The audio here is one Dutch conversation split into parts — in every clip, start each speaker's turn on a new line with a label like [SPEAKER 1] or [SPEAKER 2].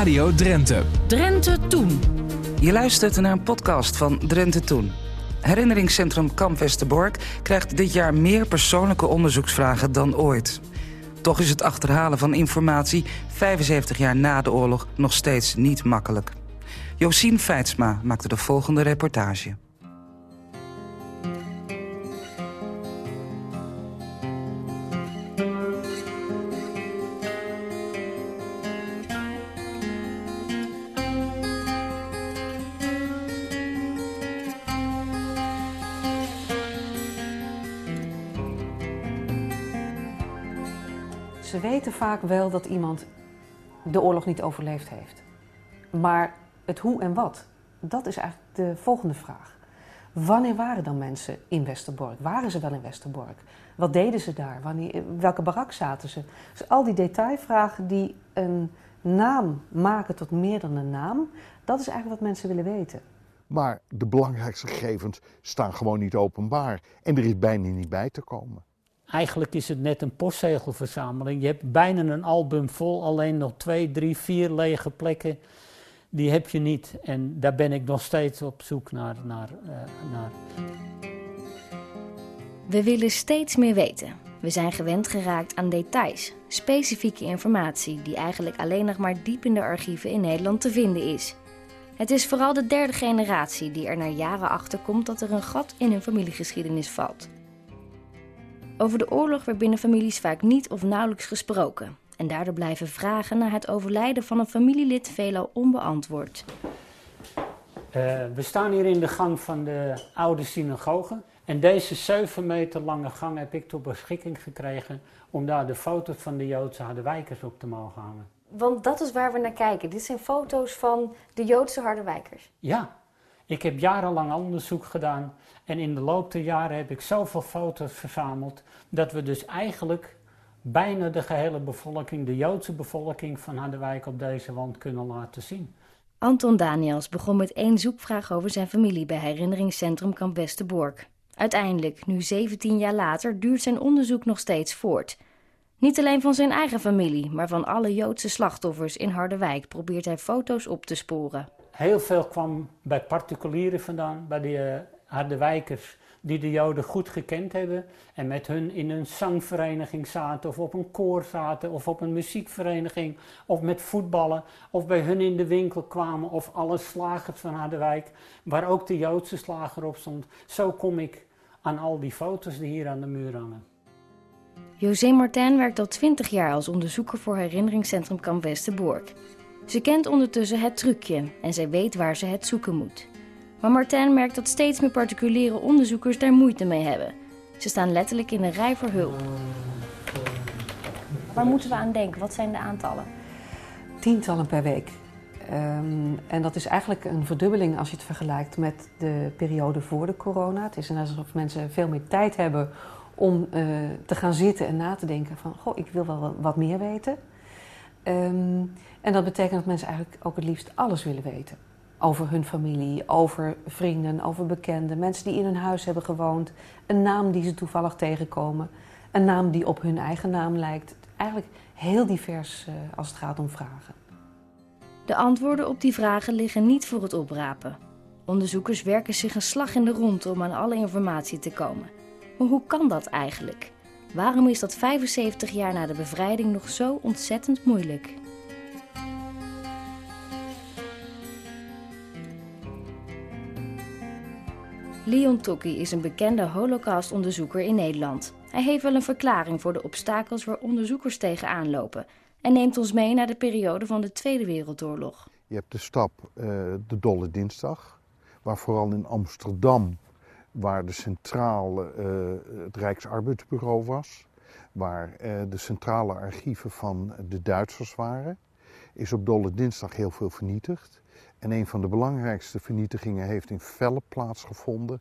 [SPEAKER 1] Radio Drenthe.
[SPEAKER 2] Drenthe Toen.
[SPEAKER 3] Je luistert naar een podcast van Drenthe Toen. Herinneringscentrum Kamp Westerbork krijgt dit jaar meer persoonlijke onderzoeksvragen dan ooit. Toch is het achterhalen van informatie 75 jaar na de oorlog nog steeds niet makkelijk. Josien Feitsma maakte de volgende reportage.
[SPEAKER 4] Ze weten vaak wel dat iemand de oorlog niet overleefd heeft. Maar het hoe en wat, dat is eigenlijk de volgende vraag. Wanneer waren dan mensen in Westerbork? Waren ze wel in Westerbork? Wat deden ze daar? Wanneer, welke barak zaten ze? Dus al die detailvragen die een naam maken tot meer dan een naam, dat is eigenlijk wat mensen willen weten.
[SPEAKER 5] Maar de belangrijkste gegevens staan gewoon niet openbaar. En er is bijna niet bij te komen.
[SPEAKER 6] Eigenlijk is het net een postzegelverzameling. Je hebt bijna een album vol, alleen nog twee, drie, vier lege plekken. Die heb je niet. En daar ben ik nog steeds op zoek naar. naar, uh, naar.
[SPEAKER 7] We willen steeds meer weten. We zijn gewend geraakt aan details, specifieke informatie die eigenlijk alleen nog maar diep in de archieven in Nederland te vinden is. Het is vooral de derde generatie die er na jaren achter komt dat er een gat in hun familiegeschiedenis valt. Over de oorlog werd binnen families vaak niet of nauwelijks gesproken. En daardoor blijven vragen naar het overlijden van een familielid veelal onbeantwoord.
[SPEAKER 6] Uh, we staan hier in de gang van de oude synagoge. En deze 7 meter lange gang heb ik tot beschikking gekregen om daar de foto's van de Joodse Harderwijkers op te mogen hangen.
[SPEAKER 7] Want dat is waar we naar kijken. Dit zijn foto's van de Joodse Harderwijkers.
[SPEAKER 6] Ja, ik heb jarenlang onderzoek gedaan en in de loop der jaren heb ik zoveel foto's verzameld dat we dus eigenlijk bijna de gehele bevolking, de Joodse bevolking van Harderwijk op deze wand kunnen laten zien.
[SPEAKER 7] Anton Daniels begon met één zoekvraag over zijn familie bij herinneringscentrum Kamp Westerbork. Uiteindelijk, nu 17 jaar later, duurt zijn onderzoek nog steeds voort. Niet alleen van zijn eigen familie, maar van alle Joodse slachtoffers in Harderwijk probeert hij foto's op te sporen.
[SPEAKER 6] Heel veel kwam bij particulieren vandaan, bij de uh, Harderwijkers die de Joden goed gekend hebben en met hun in een zangvereniging zaten of op een koor zaten of op een muziekvereniging of met voetballen of bij hun in de winkel kwamen of alle slagers van Harderwijk waar ook de Joodse slager op stond. Zo kom ik aan al die foto's die hier aan de muur hangen.
[SPEAKER 7] José Martin werkt al 20 jaar als onderzoeker voor herinneringscentrum Kamp Westerbork. Ze kent ondertussen het trucje en zij weet waar ze het zoeken moet. Maar Martin merkt dat steeds meer particuliere onderzoekers daar moeite mee hebben. Ze staan letterlijk in een rij voor hulp. Waar moeten we aan denken? Wat zijn de aantallen?
[SPEAKER 4] Tientallen per week. Um, en dat is eigenlijk een verdubbeling als je het vergelijkt met de periode voor de corona. Het is net alsof mensen veel meer tijd hebben om uh, te gaan zitten en na te denken van... goh, ik wil wel wat meer weten. Um, en dat betekent dat mensen eigenlijk ook het liefst alles willen weten. Over hun familie, over vrienden, over bekenden, mensen die in hun huis hebben gewoond, een naam die ze toevallig tegenkomen, een naam die op hun eigen naam lijkt. Eigenlijk heel divers uh, als het gaat om vragen.
[SPEAKER 7] De antwoorden op die vragen liggen niet voor het oprapen. Onderzoekers werken zich een slag in de rond om aan alle informatie te komen. Maar hoe kan dat eigenlijk? Waarom is dat 75 jaar na de bevrijding nog zo ontzettend moeilijk? Leon Tokki is een bekende holocaustonderzoeker in Nederland. Hij heeft wel een verklaring voor de obstakels waar onderzoekers tegenaan lopen en neemt ons mee naar de periode van de Tweede Wereldoorlog.
[SPEAKER 5] Je hebt de stap uh, de Dolle Dinsdag, waar vooral in Amsterdam, waar de centrale, uh, het Rijksarbeidsbureau was, waar uh, de centrale archieven van de Duitsers waren, is op Dolle Dinsdag heel veel vernietigd. En een van de belangrijkste vernietigingen heeft in Velle plaatsgevonden,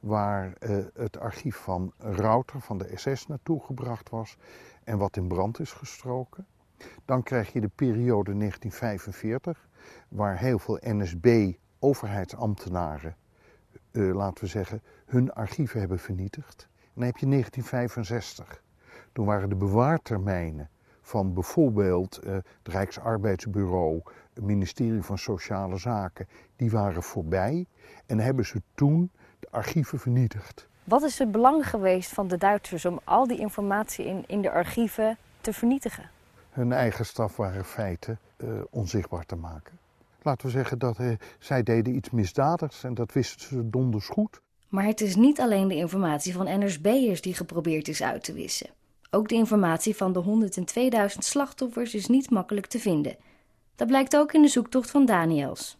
[SPEAKER 5] waar uh, het archief van Rauter van de SS naartoe gebracht was en wat in brand is gestroken. Dan krijg je de periode 1945, waar heel veel NSB-overheidsambtenaren, uh, laten we zeggen, hun archieven hebben vernietigd. En dan heb je 1965. Toen waren de bewaartermijnen van bijvoorbeeld uh, het Rijksarbeidsbureau, het ministerie van Sociale Zaken, die waren voorbij en hebben ze toen de archieven vernietigd.
[SPEAKER 7] Wat is het belang geweest van de Duitsers om al die informatie in, in de archieven te vernietigen?
[SPEAKER 5] Hun eigen strafbare feiten uh, onzichtbaar te maken. Laten we zeggen dat uh, zij deden iets misdadigs en dat wisten ze donders goed.
[SPEAKER 7] Maar het is niet alleen de informatie van NSB'ers die geprobeerd is uit te wissen. Ook de informatie van de 102.000 slachtoffers is niet makkelijk te vinden. Dat blijkt ook in de zoektocht van Daniels.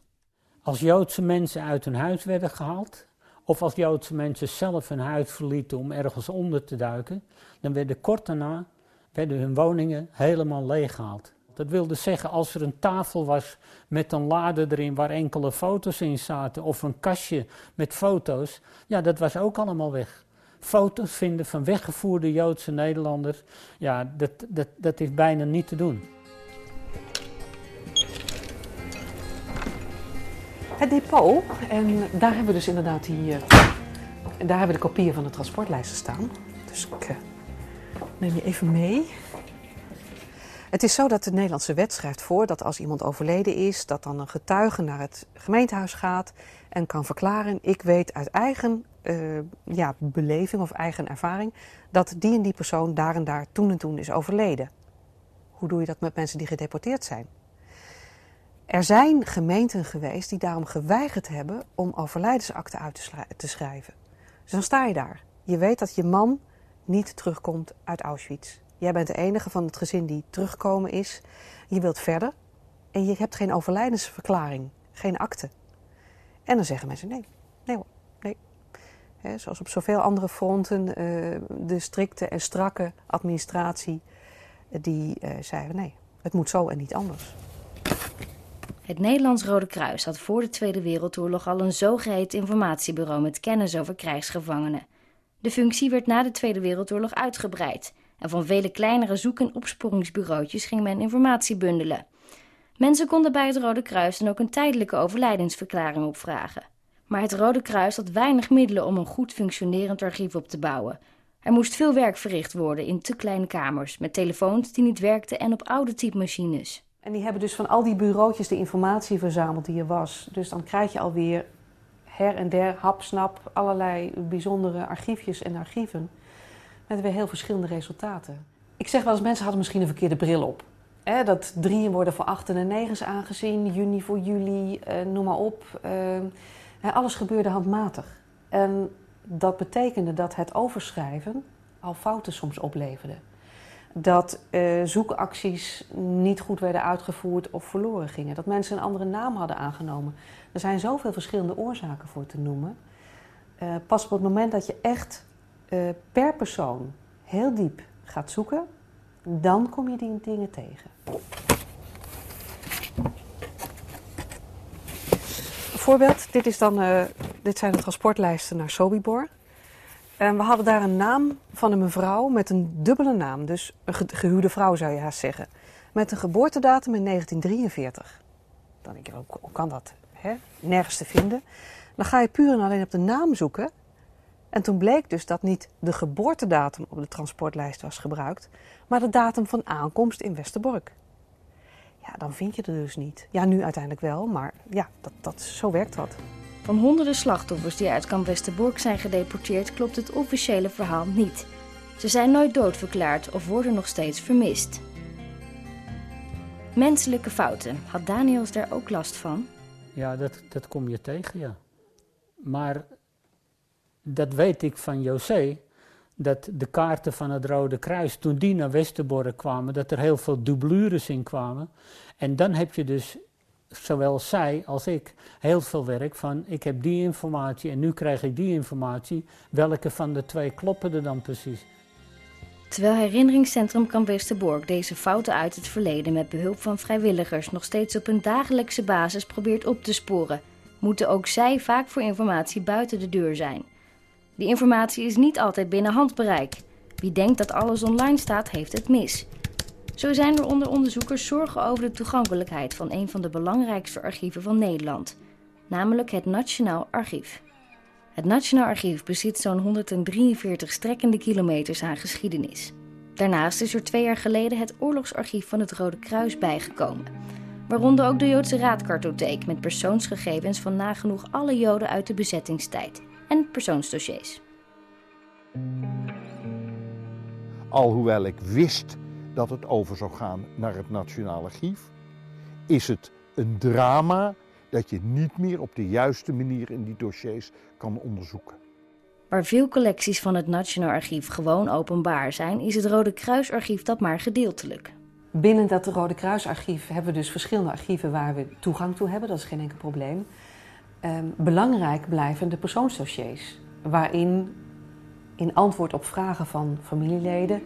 [SPEAKER 6] Als Joodse mensen uit hun huis werden gehaald, of als Joodse mensen zelf hun huis verlieten om ergens onder te duiken, dan werden kort daarna werden hun woningen helemaal leeggehaald. Dat wilde zeggen, als er een tafel was met een lade erin waar enkele foto's in zaten, of een kastje met foto's, ja, dat was ook allemaal weg. Foto's vinden van weggevoerde Joodse Nederlanders, ja, dat, dat, dat is bijna niet te doen.
[SPEAKER 4] Het depot, en daar hebben we dus inderdaad die, uh, daar hebben de kopieën van de transportlijsten staan. Dus ik uh, neem je even mee. Het is zo dat de Nederlandse wet schrijft voor dat als iemand overleden is, dat dan een getuige naar het gemeentehuis gaat en kan verklaren: ik weet uit eigen uh, ja, beleving of eigen ervaring dat die en die persoon daar en daar toen en toen is overleden. Hoe doe je dat met mensen die gedeporteerd zijn? Er zijn gemeenten geweest die daarom geweigerd hebben om overlijdensakten uit te schrijven. Dus dan sta je daar. Je weet dat je man niet terugkomt uit Auschwitz. Jij bent de enige van het gezin die teruggekomen is. Je wilt verder en je hebt geen overlijdensverklaring, geen akte. En dan zeggen mensen nee, nee hoor, nee. zoals op zoveel andere fronten, uh, de strikte en strakke administratie, die uh, zeiden nee, het moet zo en niet anders.
[SPEAKER 7] Het Nederlands Rode Kruis had voor de Tweede Wereldoorlog al een zogeheten informatiebureau met kennis over krijgsgevangenen. De functie werd na de Tweede Wereldoorlog uitgebreid en van vele kleinere zoek- en opsporingsbureautjes ging men informatie bundelen. Mensen konden bij het Rode Kruis dan ook een tijdelijke overlijdensverklaring opvragen. Maar het Rode Kruis had weinig middelen om een goed functionerend archief op te bouwen. Er moest veel werk verricht worden in te kleine kamers, met telefoons die niet werkten en op oude typemachines.
[SPEAKER 4] En die hebben dus van al die bureautjes de informatie verzameld die er was. Dus dan krijg je alweer her en der, hapsnap, allerlei bijzondere archiefjes en archieven. Met weer heel verschillende resultaten. Ik zeg wel eens, mensen hadden misschien een verkeerde bril op. dat drieën worden voor achten en negens aangezien, juni voor juli, eh, noem maar op. Eh, alles gebeurde handmatig. En dat betekende dat het overschrijven al fouten soms opleverde dat uh, zoekacties niet goed werden uitgevoerd of verloren gingen. Dat mensen een andere naam hadden aangenomen. Er zijn zoveel verschillende oorzaken voor te noemen. Uh, pas op het moment dat je echt uh, per persoon heel diep gaat zoeken, dan kom je die dingen tegen. Voorbeeld, dit, is dan, dit zijn de transportlijsten naar Sobibor. En we hadden daar een naam van een mevrouw met een dubbele naam. Dus een gehuwde vrouw zou je haast zeggen. Met een geboortedatum in 1943. Dan denk je, hoe kan dat? Hè? Nergens te vinden. Dan ga je puur en alleen op de naam zoeken. En toen bleek dus dat niet de geboortedatum op de transportlijst was gebruikt, maar de datum van aankomst in Westerbork. Ja, dan vind je er dus niet. Ja, nu uiteindelijk wel, maar ja, dat, dat, zo werkt dat.
[SPEAKER 7] Van honderden slachtoffers die uit kamp Westerbork zijn gedeporteerd klopt het officiële verhaal niet. Ze zijn nooit doodverklaard of worden nog steeds vermist. Menselijke fouten. Had Daniels daar ook last van?
[SPEAKER 6] Ja, dat, dat kom je tegen, ja. Maar dat weet ik van José, dat de kaarten van het Rode Kruis, toen die naar Westerbork kwamen, dat er heel veel dublures in kwamen. En dan heb je dus zowel zij als ik heel veel werk van ik heb die informatie en nu krijg ik die informatie. Welke van de twee kloppen er dan precies?
[SPEAKER 7] Terwijl herinneringscentrum Kamp Westerbork deze fouten uit het verleden met behulp van vrijwilligers nog steeds op een dagelijkse basis probeert op te sporen, moeten ook zij vaak voor informatie buiten de deur zijn. Die informatie is niet altijd binnen handbereik. Wie denkt dat alles online staat, heeft het mis. Zo zijn er onder onderzoekers zorgen over de toegankelijkheid van een van de belangrijkste archieven van Nederland, namelijk het Nationaal Archief. Het Nationaal Archief bezit zo'n 143 strekkende kilometers aan geschiedenis. Daarnaast is er twee jaar geleden het oorlogsarchief van het Rode Kruis bijgekomen. Waaronder ook de Joodse Raadkartotheek met persoonsgegevens van nagenoeg alle Joden uit de bezettingstijd en persoonsdossiers.
[SPEAKER 5] Alhoewel ik wist dat het over zou gaan naar het Nationaal Archief, is het een drama dat je niet meer op de juiste manier in die dossiers kan onderzoeken.
[SPEAKER 7] Waar veel collecties van het Nationaal Archief gewoon openbaar zijn, is het Rode Kruisarchief dat maar gedeeltelijk.
[SPEAKER 4] Binnen dat Rode Kruisarchief hebben we dus verschillende archieven waar we toegang toe hebben, dat is geen enkel probleem. Ehm, belangrijk blijven de persoonsdossiers, waarin in antwoord op vragen van familieleden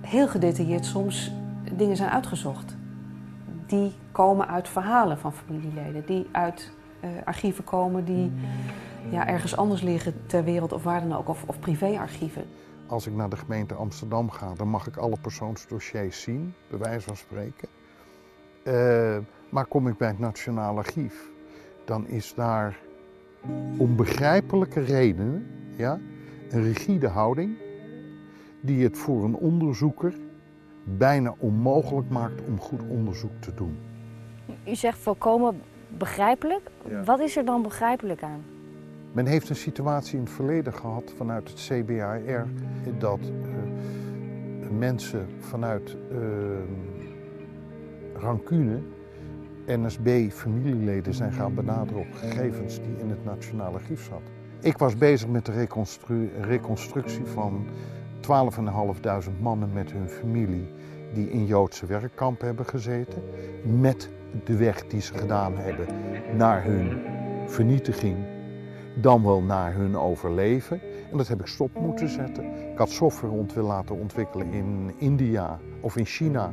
[SPEAKER 4] heel gedetailleerd soms dingen zijn uitgezocht. Die komen uit verhalen van familieleden, die uit uh, archieven komen die ja, ergens anders liggen ter wereld of waar dan ook, of, of privéarchieven.
[SPEAKER 5] Als ik naar de gemeente Amsterdam ga, dan mag ik alle persoonsdossiers zien, bij wijze van spreken. Uh, maar kom ik bij het Nationaal Archief, dan is daar om begrijpelijke redenen ja, een rigide houding die het voor een onderzoeker bijna onmogelijk maakt om goed onderzoek te doen.
[SPEAKER 7] U zegt volkomen begrijpelijk. Wat is er dan begrijpelijk aan?
[SPEAKER 5] Men heeft een situatie in het verleden gehad vanuit het CBAR dat uh, mensen vanuit uh, rancune NSB-familieleden zijn gaan benaderen op gegevens die in het Nationale Archief zat. Ik was bezig met de reconstru reconstructie van 12.500 mannen met hun familie die in Joodse werkkampen hebben gezeten. Met de weg die ze gedaan hebben naar hun vernietiging, dan wel naar hun overleven. En dat heb ik stop moeten zetten. Ik had software ont laten ontwikkelen in India of in China,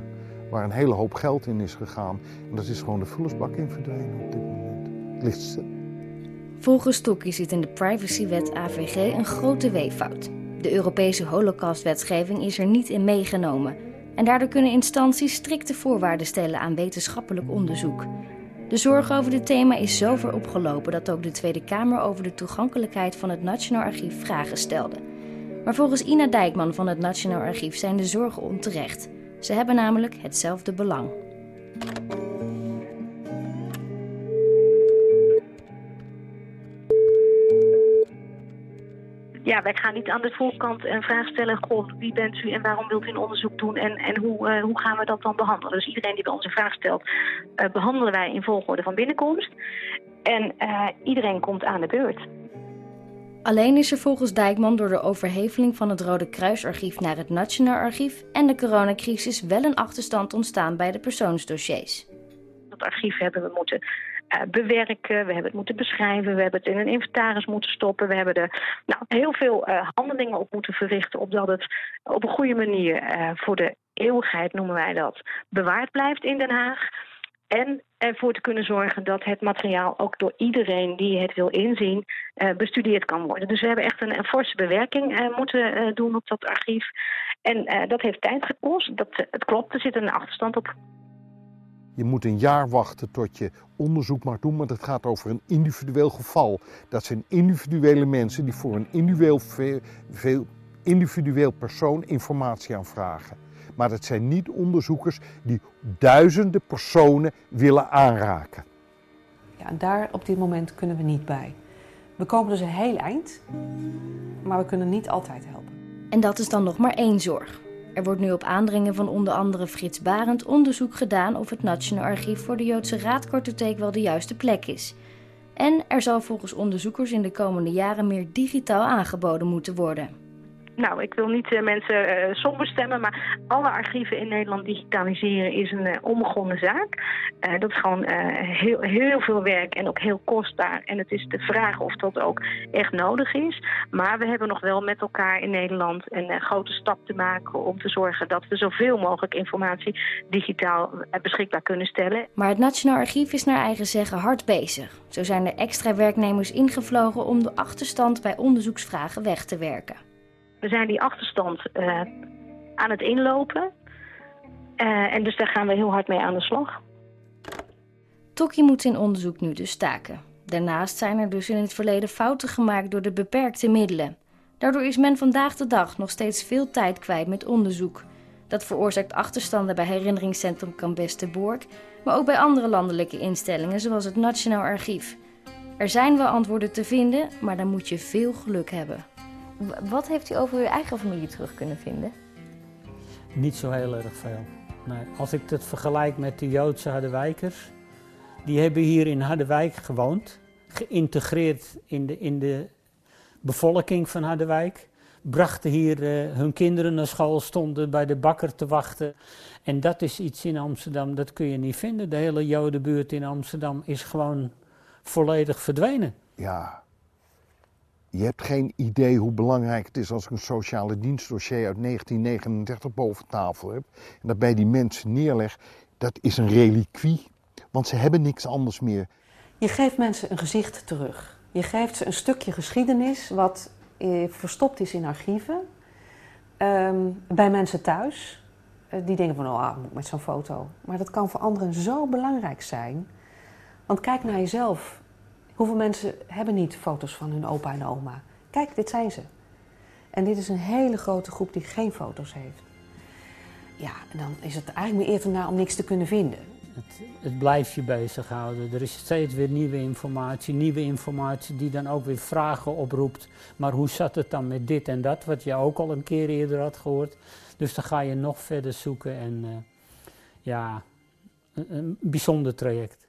[SPEAKER 5] waar een hele hoop geld in is gegaan. En dat is gewoon de vullersbak in verdwenen op dit moment. Het ligt stil.
[SPEAKER 7] Volgens Tokkie zit in de privacywet AVG een grote weeffout. De Europese holocaustwetgeving is er niet in meegenomen. En daardoor kunnen instanties strikte voorwaarden stellen aan wetenschappelijk onderzoek. De zorg over dit thema is zo ver opgelopen dat ook de Tweede Kamer over de toegankelijkheid van het Nationaal Archief vragen stelde. Maar volgens Ina Dijkman van het Nationaal Archief zijn de zorgen onterecht. Ze hebben namelijk hetzelfde belang.
[SPEAKER 1] ja, wij gaan niet aan de voorkant een vraag stellen: Goh, wie bent u en waarom wilt u een onderzoek doen en, en hoe, uh, hoe gaan we dat dan behandelen? Dus iedereen die bij ons een vraag stelt, uh, behandelen wij in volgorde van binnenkomst. En uh, iedereen komt aan de beurt.
[SPEAKER 7] Alleen is er volgens Dijkman door de overheveling van het Rode Kruisarchief naar het Nationaal Archief en de coronacrisis wel een achterstand ontstaan bij de persoonsdossiers.
[SPEAKER 1] Dat archief hebben we moeten uh, bewerken, we hebben het moeten beschrijven, we hebben het in een inventaris moeten stoppen, we hebben er nou, heel veel uh, handelingen op moeten verrichten, opdat het op een goede manier uh, voor de eeuwigheid, noemen wij dat, bewaard blijft in Den Haag. En ervoor te kunnen zorgen dat het materiaal ook door iedereen die het wil inzien bestudeerd kan worden. Dus we hebben echt een, een forse bewerking moeten doen op dat archief. En dat heeft tijd gekost. Dat, het klopt, er zit een achterstand op.
[SPEAKER 5] Je moet een jaar wachten tot je onderzoek mag doen, maar het gaat over een individueel geval. Dat zijn individuele mensen die voor een individueel, veel, individueel persoon informatie aanvragen. Maar dat zijn niet onderzoekers die duizenden personen willen aanraken.
[SPEAKER 4] Ja, en daar op dit moment kunnen we niet bij. We komen dus een heel eind, maar we kunnen niet altijd helpen.
[SPEAKER 7] En dat is dan nog maar één zorg. Er wordt nu op aandringen van onder andere Frits Barend onderzoek gedaan of het Nationaal Archief voor de Joodse Raadkartotheek wel de juiste plek is. En er zal volgens onderzoekers in de komende jaren meer digitaal aangeboden moeten worden
[SPEAKER 1] nou, ik wil niet uh, mensen uh, somber stemmen, maar alle archieven in Nederland digitaliseren is een uh, onbegonnen zaak. dat is gewoon heel, heel veel werk en ook heel kostbaar. En het is de vraag of dat ook echt nodig is. Maar we hebben nog wel met elkaar in Nederland een grote stap te maken om te zorgen dat we zoveel mogelijk informatie digitaal beschikbaar kunnen stellen.
[SPEAKER 7] Maar het Nationaal Archief is naar eigen zeggen hard bezig. Zo zijn er extra werknemers ingevlogen om de achterstand bij onderzoeksvragen weg te werken.
[SPEAKER 1] We zijn die achterstand uh, aan het inlopen. Uh, en dus daar gaan we heel hard mee aan de slag.
[SPEAKER 7] Tokkie moet zijn onderzoek nu dus staken. Daarnaast zijn er dus in het verleden fouten gemaakt door de beperkte middelen. Daardoor is men vandaag de dag nog steeds veel tijd kwijt met onderzoek. Dat veroorzaakt achterstanden bij herinneringscentrum Kamp-Westerbork, maar ook bij andere landelijke instellingen zoals het Nationaal Archief. Er zijn wel antwoorden te vinden, maar dan moet je veel geluk hebben. Wat heeft u over uw eigen familie terug kunnen vinden?
[SPEAKER 6] Niet zo heel erg veel. Nee. Als ik het vergelijk met de Joodse Harderwijkers, die hebben hier in Harderwijk gewoond, geïntegreerd in de, in de bevolking van Harderwijk. Brachten hier uh, hun kinderen naar school, stonden bij de bakker te wachten. En dat is iets in Amsterdam, dat kun je niet vinden. De hele Jodenbuurt in Amsterdam is gewoon volledig verdwenen.
[SPEAKER 5] Ja, je hebt geen idee hoe belangrijk het is als ik een sociale dienstdossier uit 1939 boven tafel heb. En dat bij die mensen neerleg. Dat is een reliquie, want ze hebben niks anders meer.
[SPEAKER 4] Je geeft mensen een gezicht terug. Je geeft ze een stukje geschiedenis wat eh, verstopt is in archieven. Um, bij mensen thuis. Uh, die denken van, oh, met zo'n foto. Maar dat kan voor anderen zo belangrijk zijn. Want kijk naar jezelf. Hoeveel mensen hebben niet foto's van hun opa en oma? Kijk, dit zijn ze. En dit is een hele grote groep die geen foto's heeft. Ja, dan is het eigenlijk meer eerder naar om niks te kunnen vinden.
[SPEAKER 6] Het, het blijft je bezighouden. Er is steeds weer nieuwe informatie, nieuwe informatie die dan ook weer vragen oproept. Maar hoe zat het dan met dit en dat, wat je ook al een keer eerder had gehoord. Dus dan ga je nog verder zoeken en uh, ja, een, een bijzonder traject.